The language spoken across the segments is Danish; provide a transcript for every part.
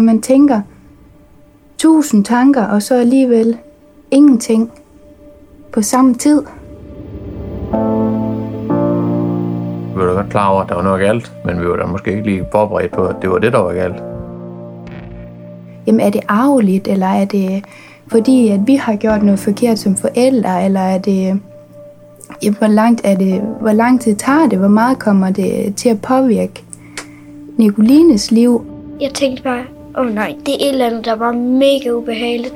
Man tænker tusind tanker, og så alligevel ingenting på samme tid. Vi var da godt klar over, at der var noget galt, men vi var da måske ikke lige forberedt på, at det var det, der var galt. Jamen er det arveligt, eller er det fordi, at vi har gjort noget forkert som forældre, eller er det, jamen, hvor, langt er det, hvor lang tid tager det, hvor meget kommer det til at påvirke Nicolines liv? Jeg tænkte bare, åh oh nej, det er et eller andet, der var mega ubehageligt.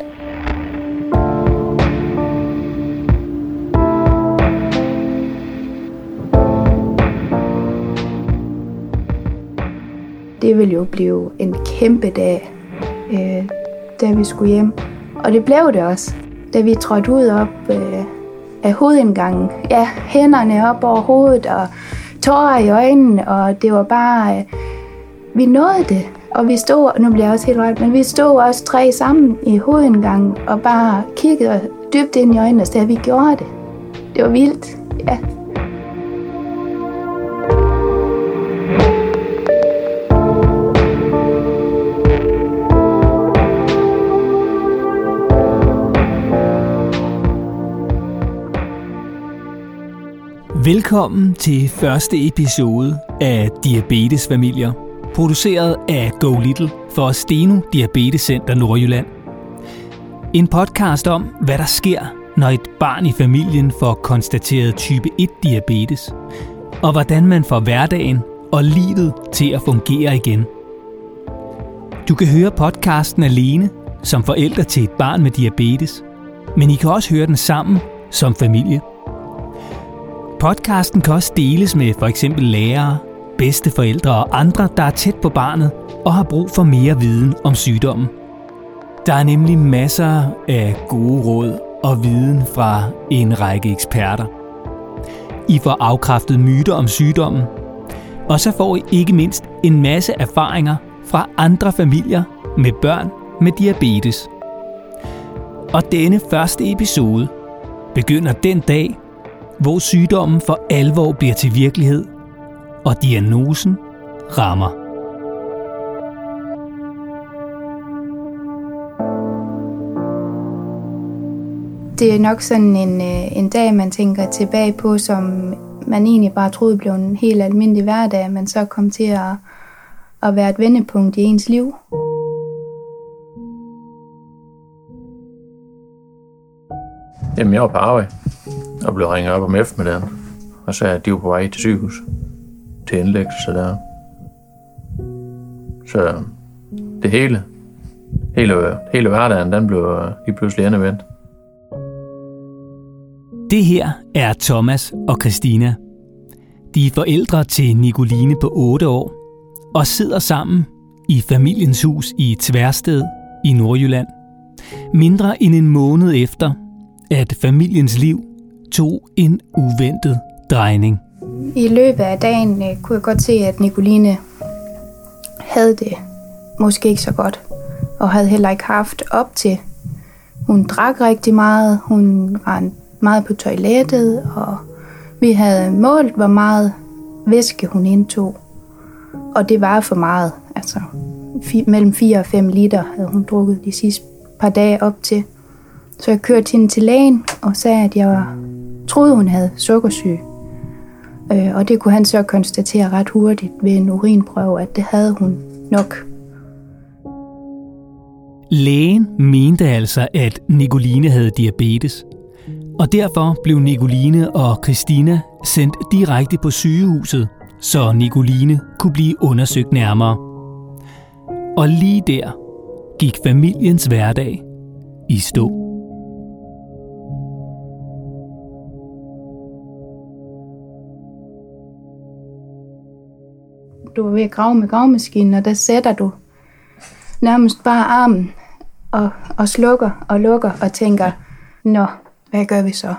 Det ville jo blive en kæmpe dag, øh, da vi skulle hjem. Og det blev det også, da vi trådte ud op øh, af hovedindgangen. Ja, hænderne op over hovedet og tårer i øjnene, og det var bare... Øh, vi nåede det, og vi stod, nu bliver jeg også helt rødt, men vi stod også tre sammen i hovedindgangen og bare kiggede dybt ind i øjnene og sagde, at vi gjorde det. Det var vildt, ja. Velkommen til første episode af Diabetesfamilier, produceret af Go Little for Steno Diabetes Center Nordjylland. En podcast om, hvad der sker, når et barn i familien får konstateret type 1 diabetes, og hvordan man får hverdagen og livet til at fungere igen. Du kan høre podcasten alene som forældre til et barn med diabetes, men I kan også høre den sammen som familie. Podcasten kan også deles med for eksempel lærere, bedsteforældre og andre, der er tæt på barnet og har brug for mere viden om sygdommen. Der er nemlig masser af gode råd og viden fra en række eksperter. I får afkræftet myter om sygdommen, og så får I ikke mindst en masse erfaringer fra andre familier med børn med diabetes. Og denne første episode begynder den dag, hvor sygdommen for alvor bliver til virkelighed, og diagnosen rammer. Det er nok sådan en, øh, en dag, man tænker tilbage på, som man egentlig bare troede blev en helt almindelig hverdag, men så kom til at, at være et vendepunkt i ens liv. Jamen, jeg var på arbejde og blev ringet op om eftermiddagen, og så at de var på vej til sygehus til indlæggelse der. Så det hele, hele, hele hverdagen, den blev øh, lige pludselig endevendt. Det her er Thomas og Christina. De er forældre til Nicoline på 8 år og sidder sammen i familiens hus i Tværsted i Nordjylland. Mindre end en måned efter, at familiens liv tog en uventet drejning. I løbet af dagen øh, kunne jeg godt se, at Nicoline havde det måske ikke så godt, og havde heller ikke haft op til. Hun drak rigtig meget, hun var meget på toilettet, og vi havde målt, hvor meget væske hun indtog. Og det var for meget. Altså mellem 4 og 5 liter havde hun drukket de sidste par dage op til. Så jeg kørte hende til lægen og sagde, at jeg var, troede, hun havde sukkersyge. Øh, og det kunne han så konstatere ret hurtigt ved en urinprøve, at det havde hun nok. Lægen mente altså, at Nicoline havde diabetes. Og derfor blev Nicoline og Christina sendt direkte på sygehuset, så Nicoline kunne blive undersøgt nærmere. Og lige der gik familiens hverdag i stå. Du er ved at grave med gravemaskinen, og der sætter du nærmest bare armen og, og slukker og lukker og tænker, nå, hvad gør vi så?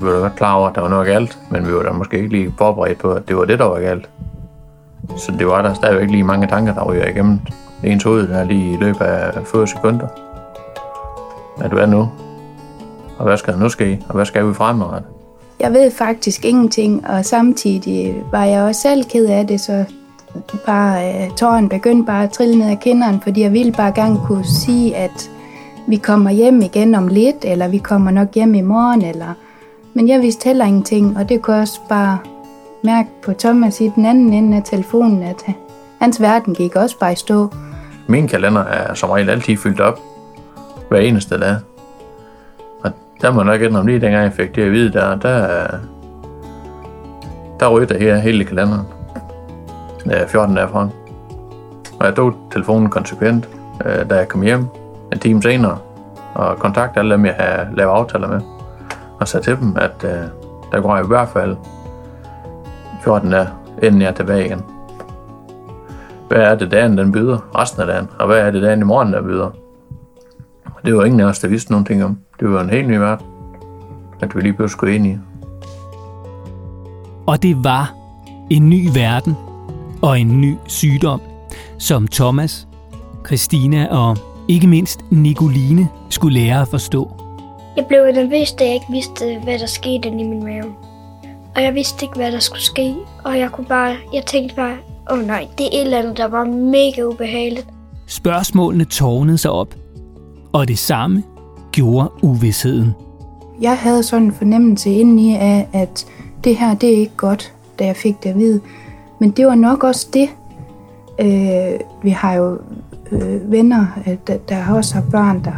Vi var da godt klar over, at der var noget galt, men vi var da måske ikke lige forberedt på, at det var det, der var galt. Så det var der stadigvæk lige mange tanker, der ryger igennem ens hoved der lige i løbet af få sekunder. Er hvad nu? Og hvad skal der nu ske? Og hvad skal vi fremadrettet? jeg ved faktisk ingenting, og samtidig var jeg også selv ked af det, så bare øh, tåren begyndte bare at trille ned ad kinderen, fordi jeg ville bare gerne kunne sige, at vi kommer hjem igen om lidt, eller vi kommer nok hjem i morgen, eller... Men jeg vidste heller ingenting, og det kunne også bare mærke på Thomas i den anden ende af telefonen, at hans verden gik også bare i stå. Min kalender er som regel altid fyldt op hver eneste dag. Der må nok om lige dengang jeg fik det at vide, der, der, der røg der her hele kalenderen. 14 derfra. Og jeg tog telefonen konsekvent, øh, da jeg kom hjem en time senere, og kontaktede alle dem, jeg havde lavet aftaler med, og sagde til dem, at øh, der går i hvert fald 14 dage, inden jeg er tilbage igen. Hvad er det dagen, den byder resten af dagen? Og hvad er det dagen i morgen, der byder? Det var ingen af os, der vidste nogen ting om. Det var en helt ny verden, at vi lige blev skulle ind i. Og det var en ny verden og en ny sygdom, som Thomas, Christina og ikke mindst Nicoline skulle lære at forstå. Jeg blev nervøs, da jeg ikke vidste, hvad der skete i min mave. Og jeg vidste ikke, hvad der skulle ske. Og jeg kunne bare, jeg tænkte bare, åh oh nej, det er et eller andet, der var mega ubehageligt. Spørgsmålene tårnede sig op, og det samme gjorde uvidsheden. Jeg havde sådan en fornemmelse indeni af, at det her, det er ikke godt, da jeg fik det at vide. Men det var nok også det. Øh, vi har jo øh, venner, øh, der, der også har børn, der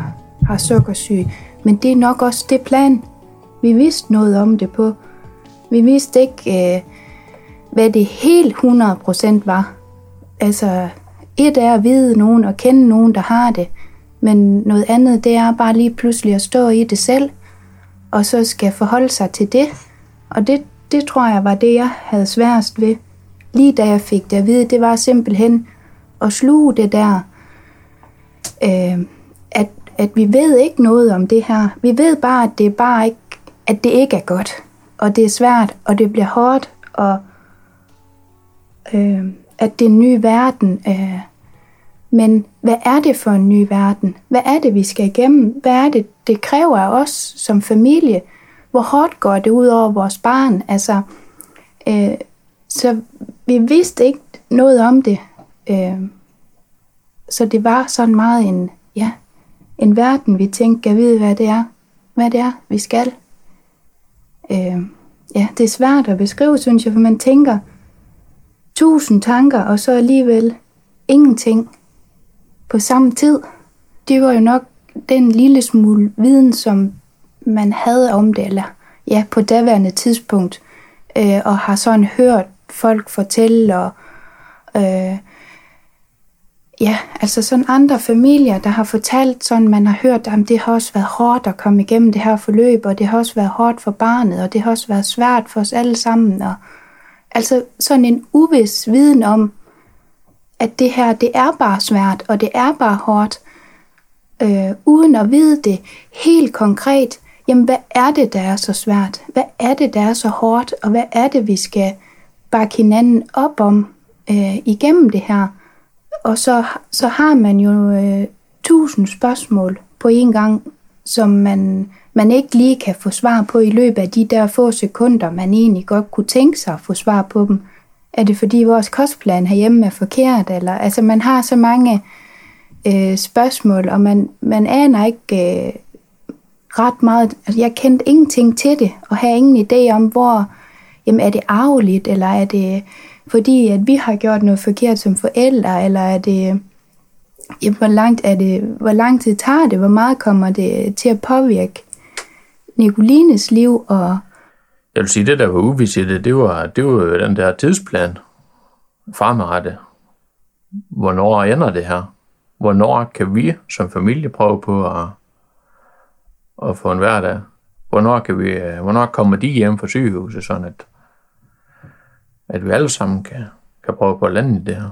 har sukkersyge. Men det er nok også det plan. Vi vidste noget om det på. Vi vidste ikke, øh, hvad det helt 100% var. Altså, et er at vide nogen og kende nogen, der har det. Men noget andet, det er bare lige pludselig at stå i det selv, og så skal forholde sig til det. Og det, det tror jeg var det, jeg havde sværest ved. Lige da jeg fik det at vide, det var simpelthen at sluge det der, øh, at, at vi ved ikke noget om det her. Vi ved bare, at det er bare ikke, at det ikke er godt. Og det er svært, og det bliver hårdt, og øh, at det er en ny verden. Øh, men hvad er det for en ny verden? Hvad er det, vi skal igennem? Hvad er det, det kræver af os som familie? Hvor hårdt går det ud over vores barn? Altså, øh, så vi vidste ikke noget om det. Øh, så det var sådan meget en, ja, en verden, vi tænkte, kan vide, hvad det er, hvad det er, vi skal. Øh, ja, det er svært at beskrive, synes jeg, for man tænker tusind tanker, og så alligevel ingenting på samme tid. Det var jo nok den lille smule viden, som man havde om det, eller ja, på daværende tidspunkt, øh, og har sådan hørt folk fortælle, og øh, ja, altså sådan andre familier, der har fortalt sådan, man har hørt, at det har også været hårdt at komme igennem det her forløb, og det har også været hårdt for barnet, og det har også været svært for os alle sammen, og altså sådan en uvis viden om, at det her, det er bare svært, og det er bare hårdt, øh, uden at vide det helt konkret, jamen hvad er det, der er så svært? Hvad er det, der er så hårdt? Og hvad er det, vi skal bakke hinanden op om øh, igennem det her? Og så, så har man jo øh, tusind spørgsmål på en gang, som man, man ikke lige kan få svar på i løbet af de der få sekunder, man egentlig godt kunne tænke sig at få svar på dem. Er det fordi vores kostplan herhjemme er forkert? Eller, altså man har så mange øh, spørgsmål, og man, man aner ikke øh, ret meget. Altså jeg kendte ingenting til det, og har ingen idé om, hvor jamen, er det arveligt, eller er det fordi, at vi har gjort noget forkert som forældre, eller er det, jamen, hvor, langt er det, hvor lang tid tager det, hvor meget kommer det til at påvirke Nicolines liv, og jeg vil sige, det der var uvist i det, det var, det var den der tidsplan fremadrettet. Hvornår ender det her? Hvornår kan vi som familie prøve på at, at få en hverdag? Hvornår, kan vi, hvornår kommer de hjem fra sygehuset, sådan at, at vi alle sammen kan, kan prøve på at lande i det her?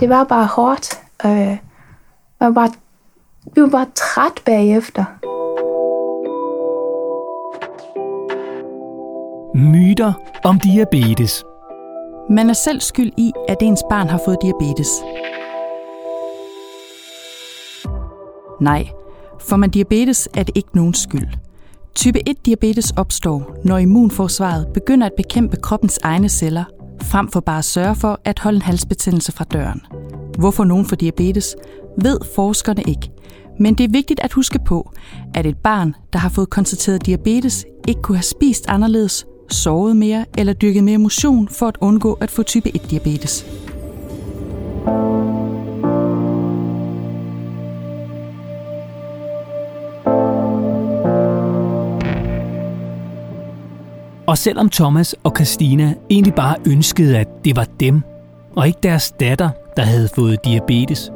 Det var bare hårdt. Øh, var bare, vi var bare træt bagefter. Myter om diabetes. Man er selv skyld i, at ens barn har fået diabetes. Nej, for man diabetes er det ikke nogen skyld. Type 1-diabetes opstår, når immunforsvaret begynder at bekæmpe kroppens egne celler, frem for bare at sørge for at holde en halsbetændelse fra døren. Hvorfor nogen får diabetes, ved forskerne ikke. Men det er vigtigt at huske på, at et barn, der har fået konstateret diabetes, ikke kunne have spist anderledes, sovet mere eller dyrket mere motion for at undgå at få type 1-diabetes. Og selvom Thomas og Christina egentlig bare ønskede, at det var dem, og ikke deres datter, der havde fået diabetes,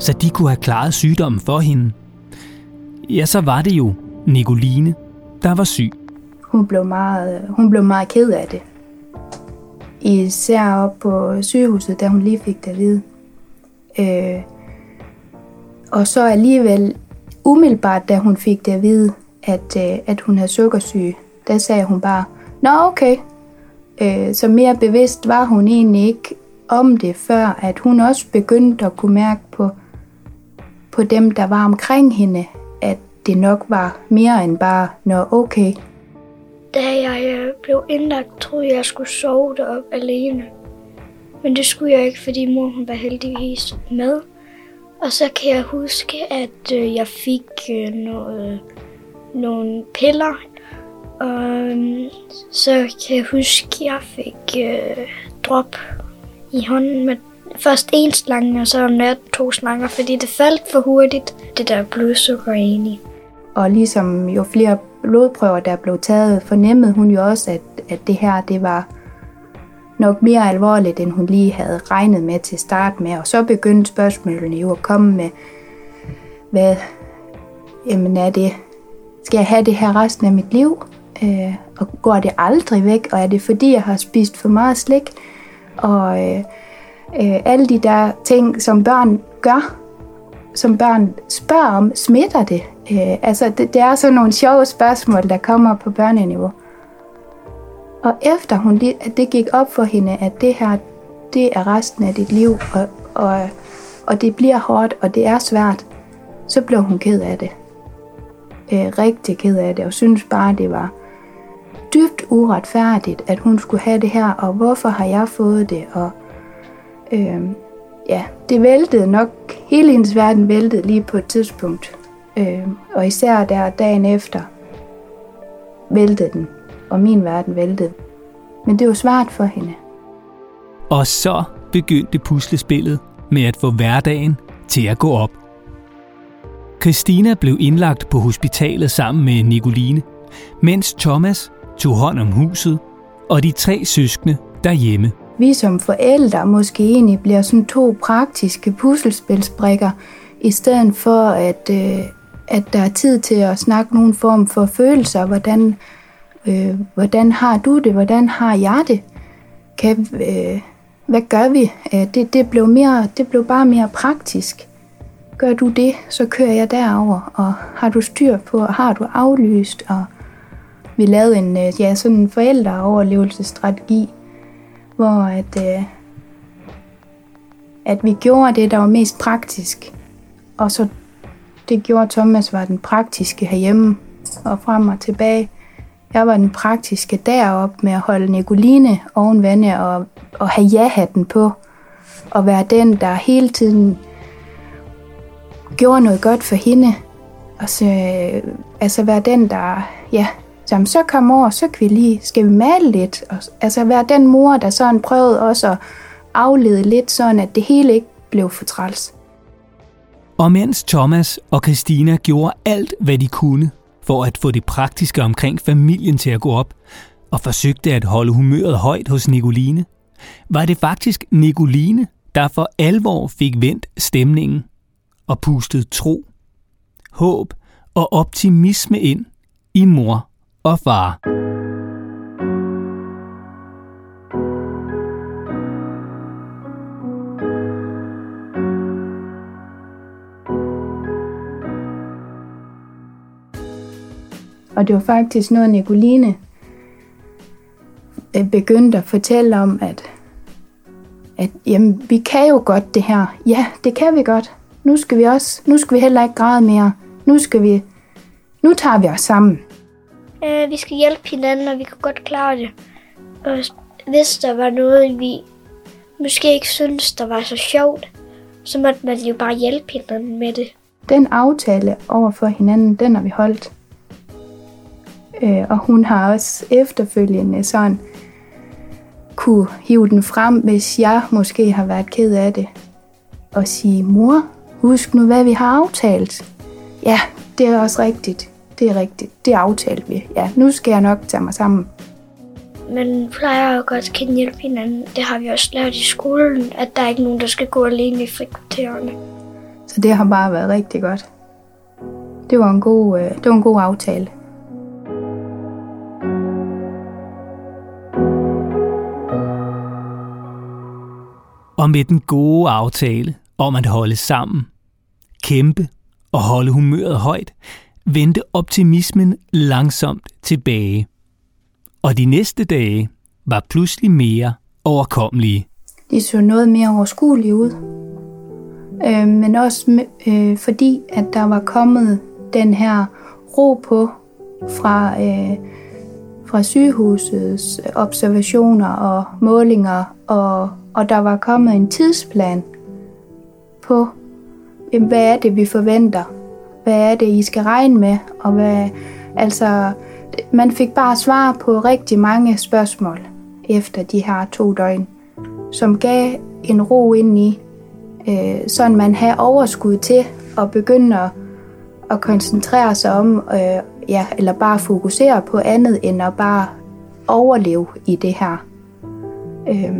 så de kunne have klaret sygdommen for hende, ja, så var det jo Nicoline, der var syg. Hun blev meget, hun blev meget ked af det. Især op på sygehuset, da hun lige fik det at vide. Øh, og så alligevel umiddelbart, da hun fik det at vide, at, øh, at hun havde sukkersyge, der sagde hun bare, Nå okay. Øh, så mere bevidst var hun egentlig ikke om det, før at hun også begyndte at kunne mærke på, på dem, der var omkring hende, at det nok var mere end bare, nå okay. Da jeg øh, blev indlagt, troede jeg, skulle sove deroppe alene. Men det skulle jeg ikke, fordi mor hun var heldigvis med. Og så kan jeg huske, at øh, jeg fik øh, noget, nogle piller og øh, så kan jeg huske, at jeg fik øh, drop i hånden med først en slange, og så om natten to slanger, fordi det faldt for hurtigt, det der blodsukker egentlig. Og ligesom jo flere blodprøver, der blev taget, fornemmede hun jo også, at, at det her, det var nok mere alvorligt, end hun lige havde regnet med til start med. Og så begyndte spørgsmålene jo at komme med, hvad, jamen er det, skal jeg have det her resten af mit liv? Øh, og går det aldrig væk? Og er det fordi, jeg har spist for meget slik? Og øh, øh, alle de der ting, som børn gør, som børn spørger om, smitter det? Øh, altså, det, det er sådan nogle sjove spørgsmål, der kommer på børneniveau. Og efter hun, at det gik op for hende, at det her, det er resten af dit liv, og, og, og det bliver hårdt, og det er svært, så blev hun ked af det. Øh, rigtig ked af det, og synes bare, det var dybt uretfærdigt, at hun skulle have det her, og hvorfor har jeg fået det, og øh, ja, det væltede nok, hele hendes verden væltede lige på et tidspunkt, øh, og især der dagen efter væltede den, og min verden væltede. Men det var svært for hende. Og så begyndte puslespillet med at få hverdagen til at gå op. Christina blev indlagt på hospitalet sammen med Nicoline, mens Thomas tog hånd om huset og de tre søskende derhjemme. Vi som forældre måske egentlig bliver sådan to praktiske puslespilsbrikker, i stedet for at, øh, at der er tid til at snakke nogen form for følelser. Hvordan, øh, hvordan har du det? Hvordan har jeg det? Kan, øh, hvad gør vi? Det, det, blev mere, det blev bare mere praktisk. Gør du det, så kører jeg derover, og har du styr på, og har du aflyst, og vi lavede en, øh, ja, sådan en forældreoverlevelsesstrategi, hvor at, øh, at vi gjorde det, der var mest praktisk. Og så det gjorde Thomas var den praktiske herhjemme og frem og tilbage. Jeg var den praktiske derop med at holde Nicoline oven vande og, og have ja-hatten på. Og være den, der hele tiden gjorde noget godt for hende. Og så, øh, altså være den, der ja, Jamen, så kom over, så kan vi lige, skal vi male lidt? Og, altså være den mor, der sådan prøvede også at aflede lidt, sådan at det hele ikke blev for træls. Og mens Thomas og Christina gjorde alt, hvad de kunne for at få det praktiske omkring familien til at gå op, og forsøgte at holde humøret højt hos Nicoline, var det faktisk Nicoline, der for alvor fik vendt stemningen og pustet tro, håb og optimisme ind i mor og far. Og det var faktisk noget, Nicoline øh, begyndte at fortælle om, at, at jamen, vi kan jo godt det her. Ja, det kan vi godt. Nu skal vi også, nu skal vi heller ikke græde mere. Nu skal vi, nu tager vi os sammen øh, vi skal hjælpe hinanden, og vi kunne godt klare det. Og hvis der var noget, vi måske ikke synes, der var så sjovt, så måtte man jo bare hjælpe hinanden med det. Den aftale over for hinanden, den har vi holdt. Øh, og hun har også efterfølgende sådan kunne hive den frem, hvis jeg måske har været ked af det. Og sige, mor, husk nu, hvad vi har aftalt. Ja, det er også rigtigt. Det er rigtigt. Det aftalte vi. Ja, nu skal jeg nok tage mig sammen. Men plejer at godt kan hjælpe hinanden. Det har vi også lært i skolen, at der er ikke nogen, der skal gå alene i frikvartererne. Så det har bare været rigtig godt. Det var en god, øh, det var en god aftale. Og med den gode aftale om at holde sammen, kæmpe og holde humøret højt, vendte optimismen langsomt tilbage. Og de næste dage var pludselig mere overkommelige. De så noget mere overskuelige ud. Øh, men også øh, fordi, at der var kommet den her ro på fra, øh, fra sygehusets observationer og målinger, og, og der var kommet en tidsplan på, hvad er det, vi forventer hvad er det, I skal regne med, og hvad, altså, man fik bare svar på rigtig mange spørgsmål efter de her to døgn, som gav en ro ind i, øh, sådan man havde overskud til at begynde at, at koncentrere sig om, øh, ja, eller bare fokusere på andet, end at bare overleve i det her. Øh,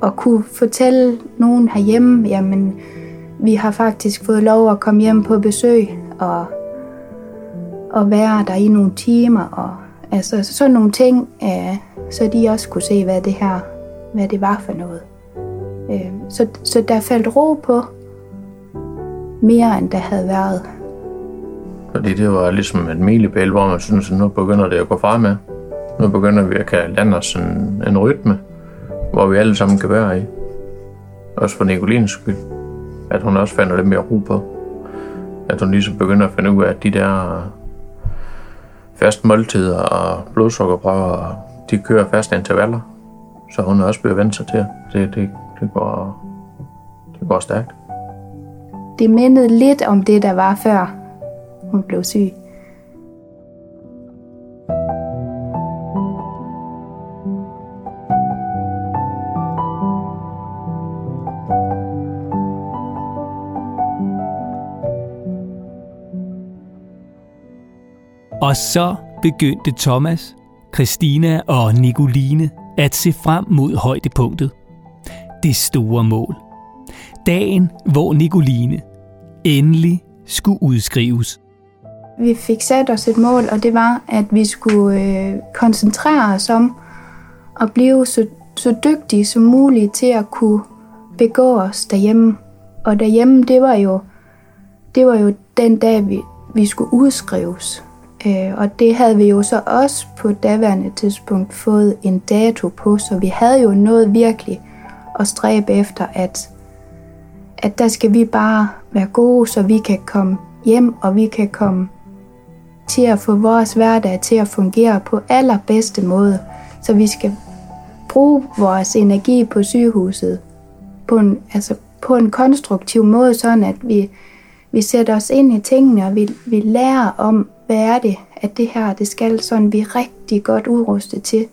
og kunne fortælle nogen herhjemme, jamen, vi har faktisk fået lov at komme hjem på besøg og, og være der i nogle timer. Og, altså sådan nogle ting, øh, så de også kunne se, hvad det her hvad det var for noget. Øh, så, så der faldt ro på mere, end der havde været. Fordi det var ligesom et milepæl, hvor man synes, at nu begynder det at gå fremad. Nu begynder vi at kan lande os en, en rytme, hvor vi alle sammen kan være i. Også for Nicolines skyld at hun også fandt lidt mere ro på. At hun ligesom begynder at finde ud af, at de der fast måltider og blodsukkerprøver, de kører fast intervaller. Så hun er også bliver vant sig til. Det, det, det, går, det går stærkt. Det mindede lidt om det, der var før hun blev syg. Og så begyndte Thomas, Christina og Nicoline at se frem mod højdepunktet. Det store mål. Dagen, hvor Nicoline endelig skulle udskrives. Vi fik sat os et mål, og det var, at vi skulle øh, koncentrere os om at blive så, så dygtige som muligt til at kunne begå os derhjemme. Og derhjemme, det var jo, det var jo den dag, vi, vi skulle udskrives. Øh, og det havde vi jo så også på daværende tidspunkt fået en dato på, så vi havde jo noget virkelig at stræbe efter, at, at der skal vi bare være gode, så vi kan komme hjem, og vi kan komme til at få vores hverdag til at fungere på allerbedste måde. Så vi skal bruge vores energi på sygehuset på en, altså på en konstruktiv måde, sådan at vi, vi sætter os ind i tingene, og vi, vi lærer om, være det, at det her, det skal sådan, vi rigtig godt udrustet til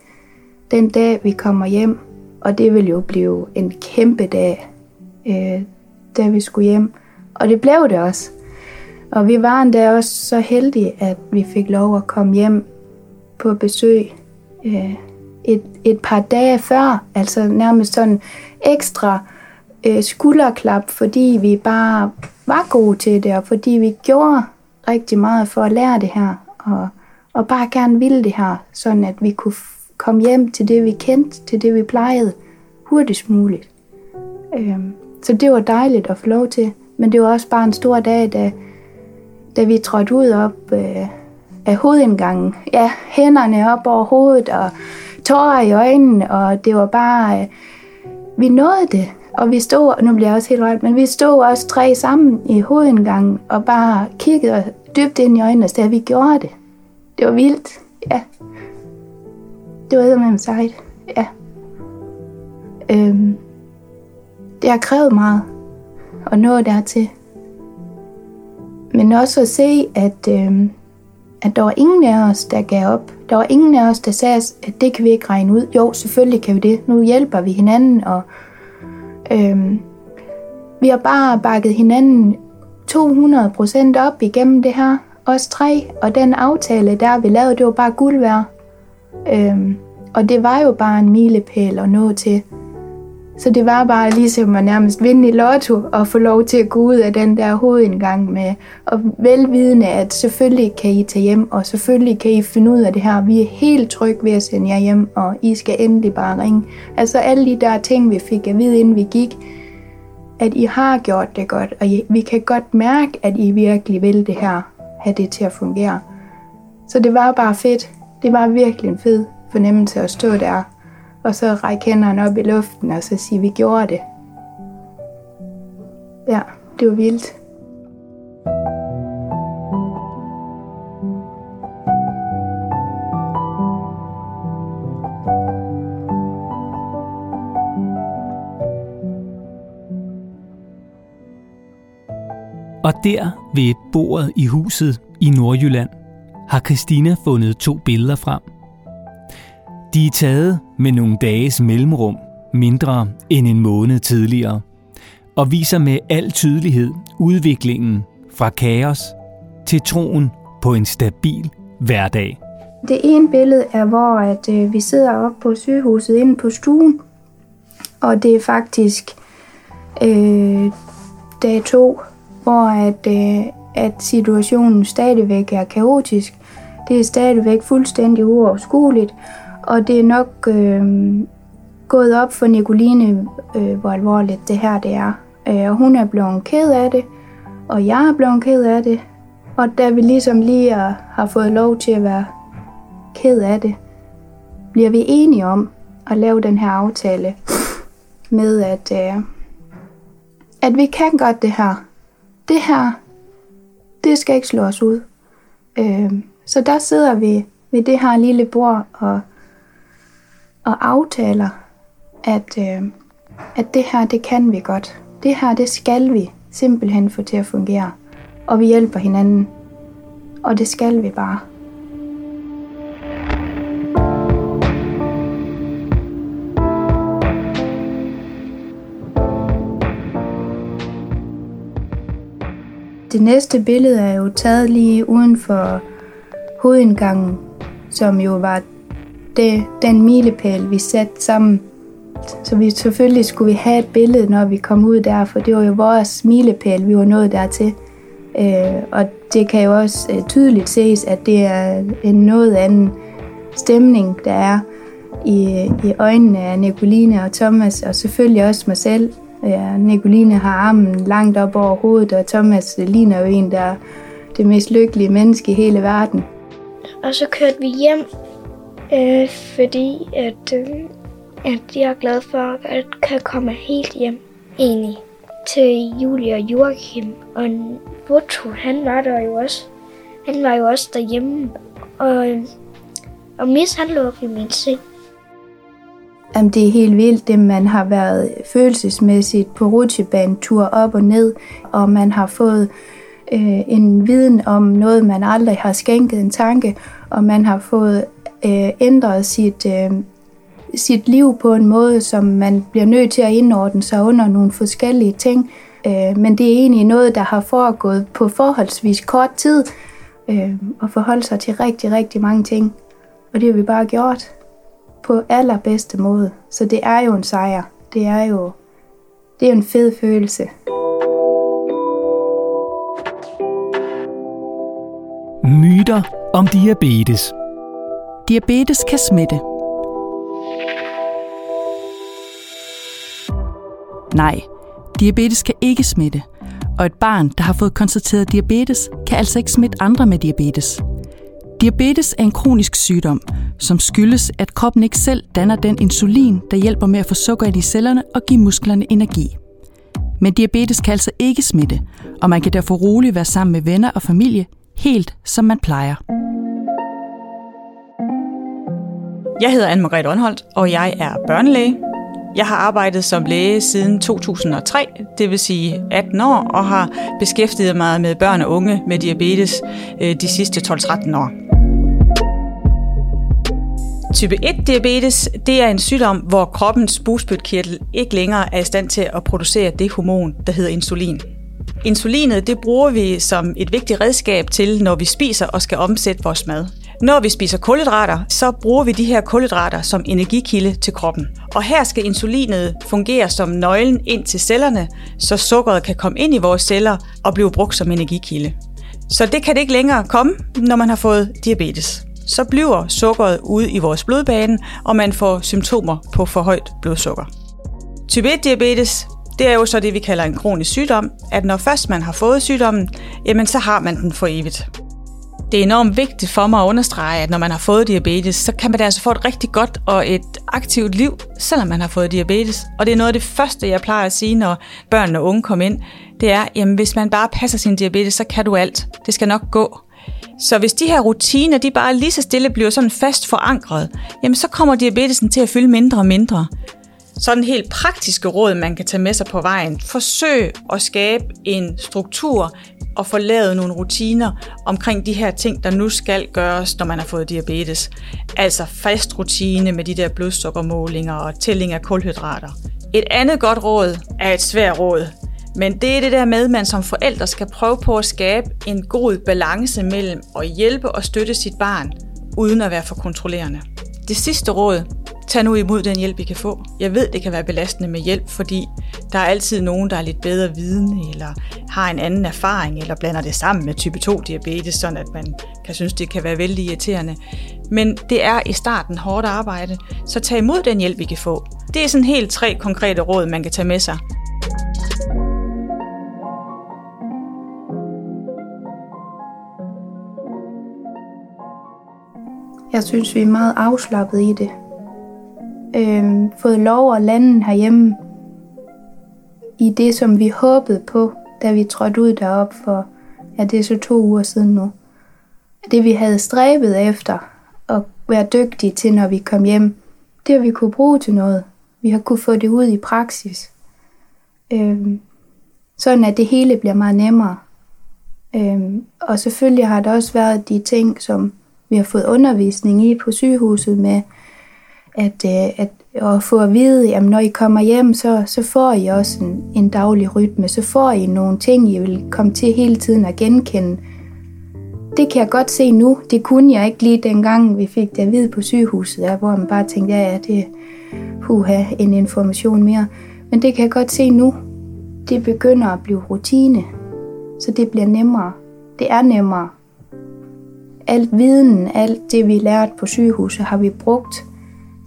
den dag, vi kommer hjem. Og det vil jo blive en kæmpe dag, øh, da vi skulle hjem. Og det blev det også. Og vi var endda også så heldige, at vi fik lov at komme hjem på besøg øh, et, et par dage før. Altså nærmest sådan ekstra øh, skulderklap, fordi vi bare var gode til det, og fordi vi gjorde rigtig meget for at lære det her, og, og bare gerne ville det her, sådan at vi kunne komme hjem til det, vi kendte, til det, vi plejede, hurtigst muligt. Øhm, så det var dejligt at få lov til, men det var også bare en stor dag, da, da vi trådte ud op øh, af hovedindgangen. Ja, hænderne op over hovedet, og tårer i øjnene, og det var bare... Øh, vi nåede det, og vi stod, nu bliver jeg også helt ret, men vi stod også tre sammen i hovedindgangen og bare kiggede dybt ind i øjnene og sagde, at vi gjorde det. Det var vildt. Ja. Det var med sejt. Ja. Øhm, det har krævet meget at nå dertil. Men også at se, at, øhm, at der var ingen af os, der gav op. Der var ingen af os, der sagde, at det kan vi ikke regne ud. Jo, selvfølgelig kan vi det. Nu hjælper vi hinanden, og øhm, vi har bare bakket hinanden 200% op igennem det her. Os tre, og den aftale, der vi lavede, det var bare guld værd. Øhm, og det var jo bare en milepæl at nå til. Så det var bare ligesom at nærmest vinde i lotto og få lov til at gå ud af den der hovedindgang med, og velvidende, at selvfølgelig kan I tage hjem, og selvfølgelig kan I finde ud af det her. Vi er helt trygge ved at sende jer hjem, og I skal endelig bare ringe. Altså alle de der ting, vi fik at vide, inden vi gik, at I har gjort det godt, og I, vi kan godt mærke, at I virkelig vil det her, have det til at fungere. Så det var bare fedt. Det var virkelig en fed fornemmelse at stå der og så række hænderne op i luften og så sige, vi gjorde det. Ja, det var vildt. Og der ved bordet i huset i Nordjylland har Christina fundet to billeder frem – de er taget med nogle dages mellemrum, mindre end en måned tidligere, og viser med al tydelighed udviklingen fra kaos til troen på en stabil hverdag. Det ene billede er, hvor at, øh, vi sidder oppe på sygehuset inde på stuen, og det er faktisk øh, dag to, hvor at, øh, at situationen stadigvæk er kaotisk. Det er stadigvæk fuldstændig uoverskueligt, og det er nok øh, gået op for Nicoline, øh, hvor alvorligt det her det er. Øh, og hun er blevet ked af det, og jeg er blevet ked af det. Og da vi ligesom lige er, har fået lov til at være ked af det, bliver vi enige om at lave den her aftale med, at, øh, at vi kan godt det her. Det her, det skal ikke slå os ud. Øh, så der sidder vi ved det her lille bord og og aftaler, at, øh, at det her, det kan vi godt. Det her, det skal vi simpelthen få til at fungere. Og vi hjælper hinanden. Og det skal vi bare. Det næste billede er jo taget lige uden for hovedindgangen, som jo var det, den milepæl, vi satte sammen. Så vi selvfølgelig skulle vi have et billede, når vi kom ud der, for det var jo vores milepæl, vi var nået dertil. Øh, og det kan jo også øh, tydeligt ses, at det er en noget anden stemning, der er i, i øjnene af Nicoline og Thomas, og selvfølgelig også mig selv. Ja, Nicoline har armen langt op over hovedet, og Thomas ligner jo en, der er det mest lykkelige menneske i hele verden. Og så kørte vi hjem Øh, fordi at, øh, at jeg er glad for, at kan komme helt hjem egentlig til Julie og Joachim. Og Boto, han var der jo også. Han var jo også derhjemme. Og, øh, og Miss, han lå i min seng. Jamen, det er helt vildt, det man har været følelsesmæssigt på rutsjebanetur op og ned, og man har fået øh, en viden om noget, man aldrig har skænket en tanke, og man har fået øh, ændret sit, øh, sit liv på en måde, som man bliver nødt til at indordne sig under nogle forskellige ting. Øh, men det er egentlig noget, der har foregået på forholdsvis kort tid, øh, og forholde sig til rigtig, rigtig mange ting. Og det har vi bare gjort på allerbedste måde. Så det er jo en sejr. Det er jo det er en fed følelse. Myter om diabetes. Diabetes kan smitte. Nej, diabetes kan ikke smitte, og et barn, der har fået konstateret diabetes, kan altså ikke smitte andre med diabetes. Diabetes er en kronisk sygdom, som skyldes, at kroppen ikke selv danner den insulin, der hjælper med at få sukker i cellerne og give musklerne energi. Men diabetes kan altså ikke smitte, og man kan derfor roligt være sammen med venner og familie, helt som man plejer. Jeg hedder Anne-Margrethe Rønholdt, og jeg er børnelæge. Jeg har arbejdet som læge siden 2003, det vil sige 18 år, og har beskæftiget mig med børn og unge med diabetes øh, de sidste 12-13 år. Type 1-diabetes det er en sygdom, hvor kroppens bugspytkirtel ikke længere er i stand til at producere det hormon, der hedder insulin. Insulinet det bruger vi som et vigtigt redskab til, når vi spiser og skal omsætte vores mad. Når vi spiser kulhydrater, så bruger vi de her kulhydrater som energikilde til kroppen. Og her skal insulinet fungere som nøglen ind til cellerne, så sukkeret kan komme ind i vores celler og blive brugt som energikilde. Så det kan det ikke længere komme, når man har fået diabetes. Så bliver sukkeret ude i vores blodbane, og man får symptomer på for højt blodsukker. Type 1-diabetes det er jo så det, vi kalder en kronisk sygdom, at når først man har fået sygdommen, jamen så har man den for evigt. Det er enormt vigtigt for mig at understrege, at når man har fået diabetes, så kan man altså få et rigtig godt og et aktivt liv, selvom man har fået diabetes. Og det er noget af det første, jeg plejer at sige, når børn og unge kommer ind, det er, jamen hvis man bare passer sin diabetes, så kan du alt. Det skal nok gå. Så hvis de her rutiner, de bare lige så stille bliver sådan fast forankret, jamen så kommer diabetesen til at fylde mindre og mindre. Sådan helt praktiske råd, man kan tage med sig på vejen. Forsøg at skabe en struktur og få lavet nogle rutiner omkring de her ting, der nu skal gøres, når man har fået diabetes. Altså fast rutine med de der blodsukkermålinger og tælling af kulhydrater. Et andet godt råd er et svært råd, men det er det der med, at man som forældre skal prøve på at skabe en god balance mellem at hjælpe og støtte sit barn, uden at være for kontrollerende. Det sidste råd, tag nu imod den hjælp, I kan få. Jeg ved, det kan være belastende med hjælp, fordi der er altid nogen, der er lidt bedre viden, eller har en anden erfaring, eller blander det sammen med type 2-diabetes, sådan at man kan synes, det kan være vældig irriterende. Men det er i starten hårdt arbejde, så tag imod den hjælp, I kan få. Det er sådan helt tre konkrete råd, man kan tage med sig. Jeg synes, vi er meget afslappet i det. Øhm, fået lov at lande herhjemme i det, som vi håbede på, da vi trådte ud derop for, ja, det er så to uger siden nu. Det vi havde stræbet efter at være dygtige til, når vi kom hjem, det har vi kunne bruge til noget. Vi har kunne få det ud i praksis. Øhm, sådan at det hele bliver meget nemmere. Øhm, og selvfølgelig har der også været de ting, som vi har fået undervisning i på sygehuset med, at, øh, at, at få at vide, at når I kommer hjem, så, så får I også en, en daglig rytme, så får I nogle ting, I vil komme til hele tiden at genkende. Det kan jeg godt se nu. Det kunne jeg ikke lige dengang, vi fik det at vide på sygehuset, der, hvor man bare tænkte, ja, ja, det puha, en information mere. Men det kan jeg godt se nu. Det begynder at blive rutine, så det bliver nemmere. Det er nemmere alt viden, alt det vi lærte på sygehuset, har vi brugt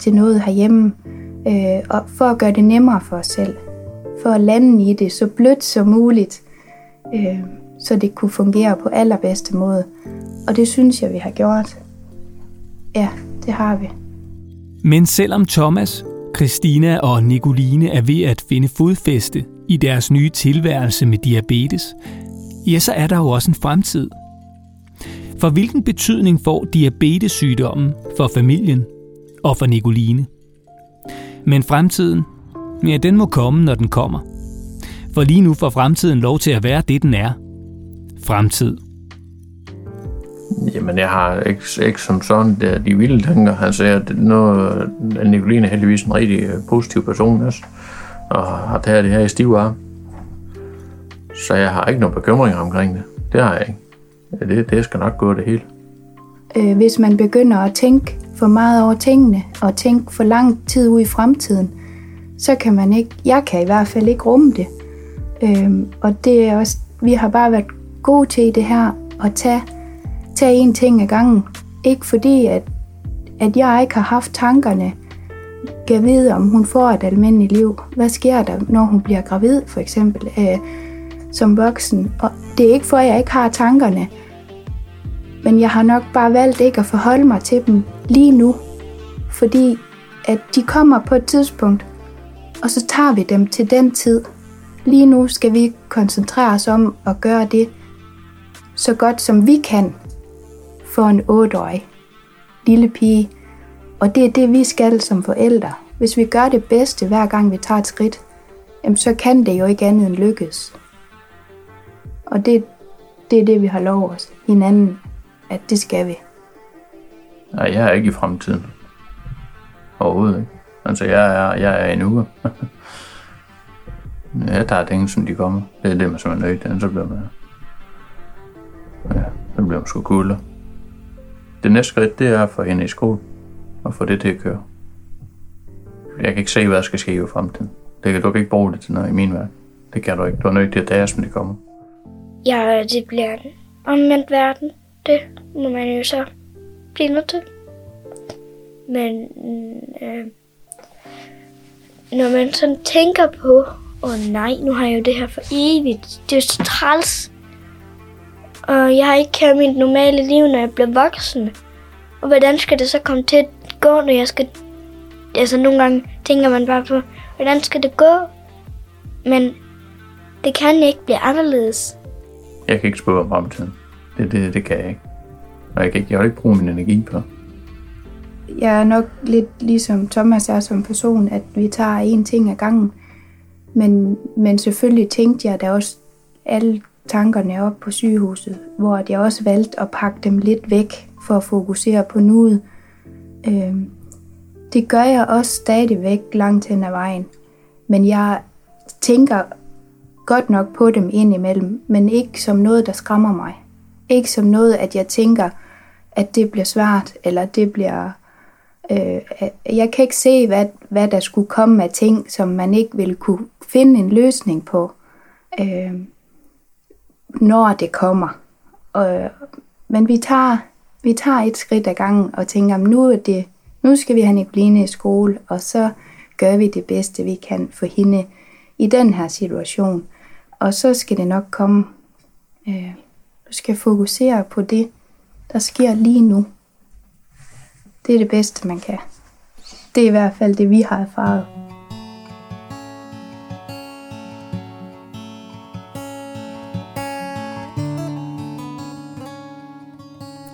til noget herhjemme, øh, og for at gøre det nemmere for os selv. For at lande i det så blødt som muligt, øh, så det kunne fungere på allerbedste måde. Og det synes jeg, vi har gjort. Ja, det har vi. Men selvom Thomas, Christina og Nicoline er ved at finde fodfæste i deres nye tilværelse med diabetes, ja, så er der jo også en fremtid. For hvilken betydning får diabetessygdommen for familien og for Nicoline? Men fremtiden, ja, den må komme, når den kommer. For lige nu får fremtiden lov til at være det, den er. Fremtid. Jamen, jeg har ikke, ikke som sådan der, de vilde tanker. Altså, jeg, nu er Nicoline heldigvis en rigtig øh, positiv person også, og har taget det her i stiv arm. Så jeg har ikke nogen bekymringer omkring det. Det har jeg ikke. Ja, det, det skal nok gå det hele. Øh, hvis man begynder at tænke for meget over tingene, og tænke for lang tid ud i fremtiden, så kan man ikke, jeg kan i hvert fald ikke rumme det. Øh, og det er også, vi har bare været gode til i det her, at tage, tage en ting ad gangen. Ikke fordi, at, at jeg ikke har haft tankerne, kan vide, om hun får et almindeligt liv. Hvad sker der, når hun bliver gravid, for eksempel, øh, som voksen? Og det er ikke for, at jeg ikke har tankerne, men jeg har nok bare valgt ikke at forholde mig til dem lige nu, fordi at de kommer på et tidspunkt, og så tager vi dem til den tid. Lige nu skal vi koncentrere os om at gøre det så godt som vi kan for en 8-årig lille pige, Og det er det, vi skal som forældre. Hvis vi gør det bedste hver gang vi tager et skridt, jamen så kan det jo ikke andet end lykkes. Og det, det er det, vi har lov os hinanden, at det skal vi. Nej, jeg er ikke i fremtiden. Overhovedet ikke. Altså, jeg er, jeg er en uge. jeg tager tingene, som de kommer. Det er det, man som er nødt til, så bliver man... Ja, så bliver man sgu cool. Det næste skridt, det er at få hende i skole. Og få det til at køre. Jeg kan ikke se, hvad der skal ske i fremtiden. Det kan, du ikke bruge det til noget i min verden. Det kan du ikke. Du er nødt til at tage som det kommer. Ja, det bliver en omvendt verden. Det må man jo så blive nødt til. Men øh, når man sådan tænker på, åh oh, nej, nu har jeg jo det her for evigt. Det er jo så træls. Og jeg har ikke kendt mit normale liv, når jeg bliver voksen. Og hvordan skal det så komme til at gå, når jeg skal... Altså nogle gange tænker man bare på, hvordan skal det gå? Men det kan ikke blive anderledes. Jeg kan ikke spørge om fremtiden. Det, det, det kan jeg ikke. Og jeg kan ikke, jeg vil ikke bruge min energi på. Jeg er nok lidt ligesom Thomas er som person, at vi tager en ting ad gangen. Men, men selvfølgelig tænkte jeg da også alle tankerne op på sygehuset, hvor jeg også valgte at pakke dem lidt væk for at fokusere på nuet. Øh, det gør jeg også stadigvæk langt hen ad vejen. Men jeg tænker godt nok på dem indimellem, men ikke som noget, der skræmmer mig. Ikke som noget, at jeg tænker, at det bliver svært, eller det bliver... Øh, jeg kan ikke se, hvad, hvad der skulle komme af ting, som man ikke ville kunne finde en løsning på, øh, når det kommer. Og, men vi tager, vi tager et skridt ad gangen og tænker, nu, er det, nu skal vi have Nicoline i skole, og så gør vi det bedste, vi kan for hende i den her situation. Og så skal det nok komme. Øh, skal fokusere på det, der sker lige nu. Det er det bedste, man kan. Det er i hvert fald det, vi har erfaret.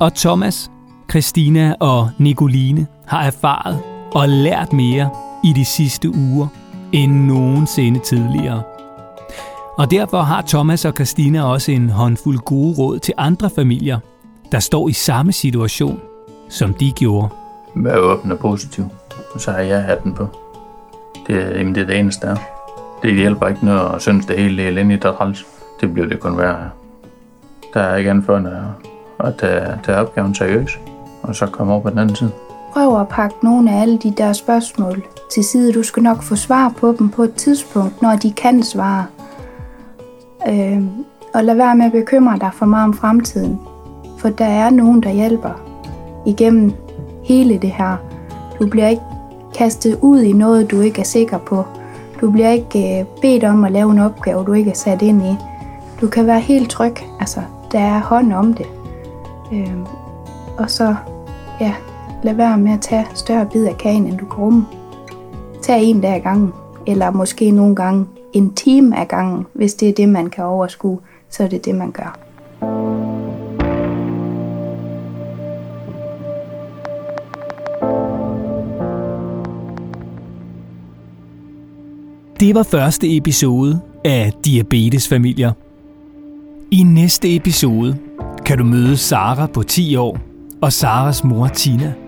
Og Thomas, Christina og Nicoline har erfaret og lært mere i de sidste uger end nogensinde tidligere. Og derfor har Thomas og Christina også en håndfuld gode råd til andre familier, der står i samme situation, som de gjorde. Vær åben og positiv, og så har jeg hatten på. Det er, jamen, det er det eneste der. Det hjælper ikke noget at synes det hele er elendigt og træls. Det bliver det kun værre. Der er ikke andet for end at tage, tage opgaven seriøst, og så komme over på den anden side. Prøv at pakke nogle af alle de der spørgsmål til side. Du skal nok få svar på dem på et tidspunkt, når de kan svare. Øh, og lad være med at bekymre dig for meget om fremtiden. For der er nogen, der hjælper igennem hele det her. Du bliver ikke kastet ud i noget, du ikke er sikker på. Du bliver ikke øh, bedt om at lave en opgave, du ikke er sat ind i. Du kan være helt tryg. Altså, der er hånd om det. Øh, og så, ja, lad være med at tage større bid af kagen, end du kan rumme. Tag en dag ad gangen, eller måske nogle gange en time ad gangen. Hvis det er det, man kan overskue, så er det det, man gør. Det var første episode af Diabetesfamilier. I næste episode kan du møde Sara på 10 år og Saras mor Tina.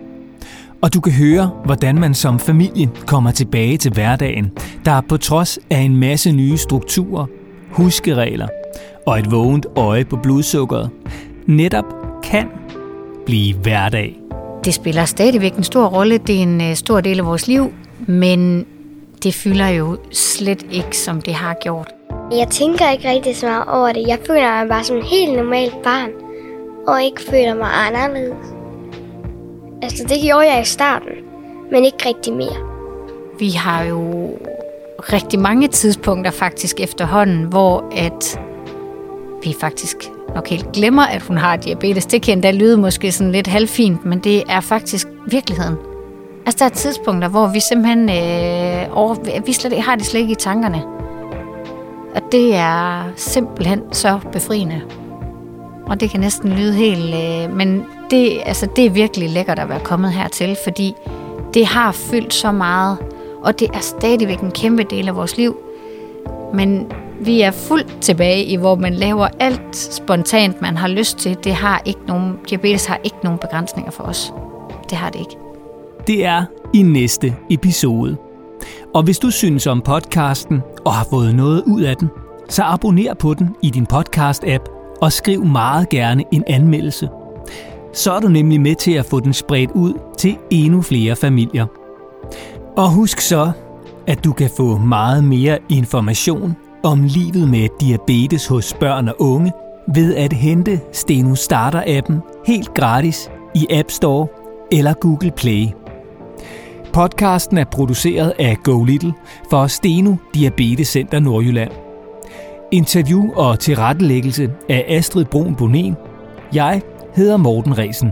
Og du kan høre, hvordan man som familie kommer tilbage til hverdagen, der på trods af en masse nye strukturer, huskeregler og et vågent øje på blodsukkeret, netop kan blive hverdag. Det spiller stadigvæk en stor rolle. Det er en øh, stor del af vores liv, men det fylder jo slet ikke, som det har gjort. Jeg tænker ikke rigtig så meget over det. Jeg føler mig bare som en helt normalt barn, og ikke føler mig anderledes. Altså, det gjorde jeg i starten, men ikke rigtig mere. Vi har jo rigtig mange tidspunkter faktisk efterhånden, hvor at vi faktisk nok helt glemmer, at hun har diabetes. Det kan endda lyde måske sådan lidt halvfint, men det er faktisk virkeligheden. Altså, der er tidspunkter, hvor vi simpelthen øh, over, vi slet, har det slet ikke i tankerne. Og det er simpelthen så befriende. Og det kan næsten lyde helt... Øh, men det, altså, det er virkelig lækkert at være kommet hertil, fordi Det har fyldt så meget, og det er stadigvæk en kæmpe del af vores liv. Men vi er fuldt tilbage i, hvor man laver alt spontant, man har lyst til. Det har ikke nogen, diabetes har ikke nogen begrænsninger for os. Det har det ikke. Det er i næste episode. Og hvis du synes om podcasten og har fået noget ud af den, så abonner på den i din podcast-app og skriv meget gerne en anmeldelse. Så er du nemlig med til at få den spredt ud til endnu flere familier. Og husk så, at du kan få meget mere information om livet med diabetes hos børn og unge ved at hente Steno Starter-appen helt gratis i App Store eller Google Play. Podcasten er produceret af Go Little for Steno Diabetes Center Nordjylland. Interview og tilrettelæggelse af Astrid Brun Bonen. Jeg hedder Morten Resen.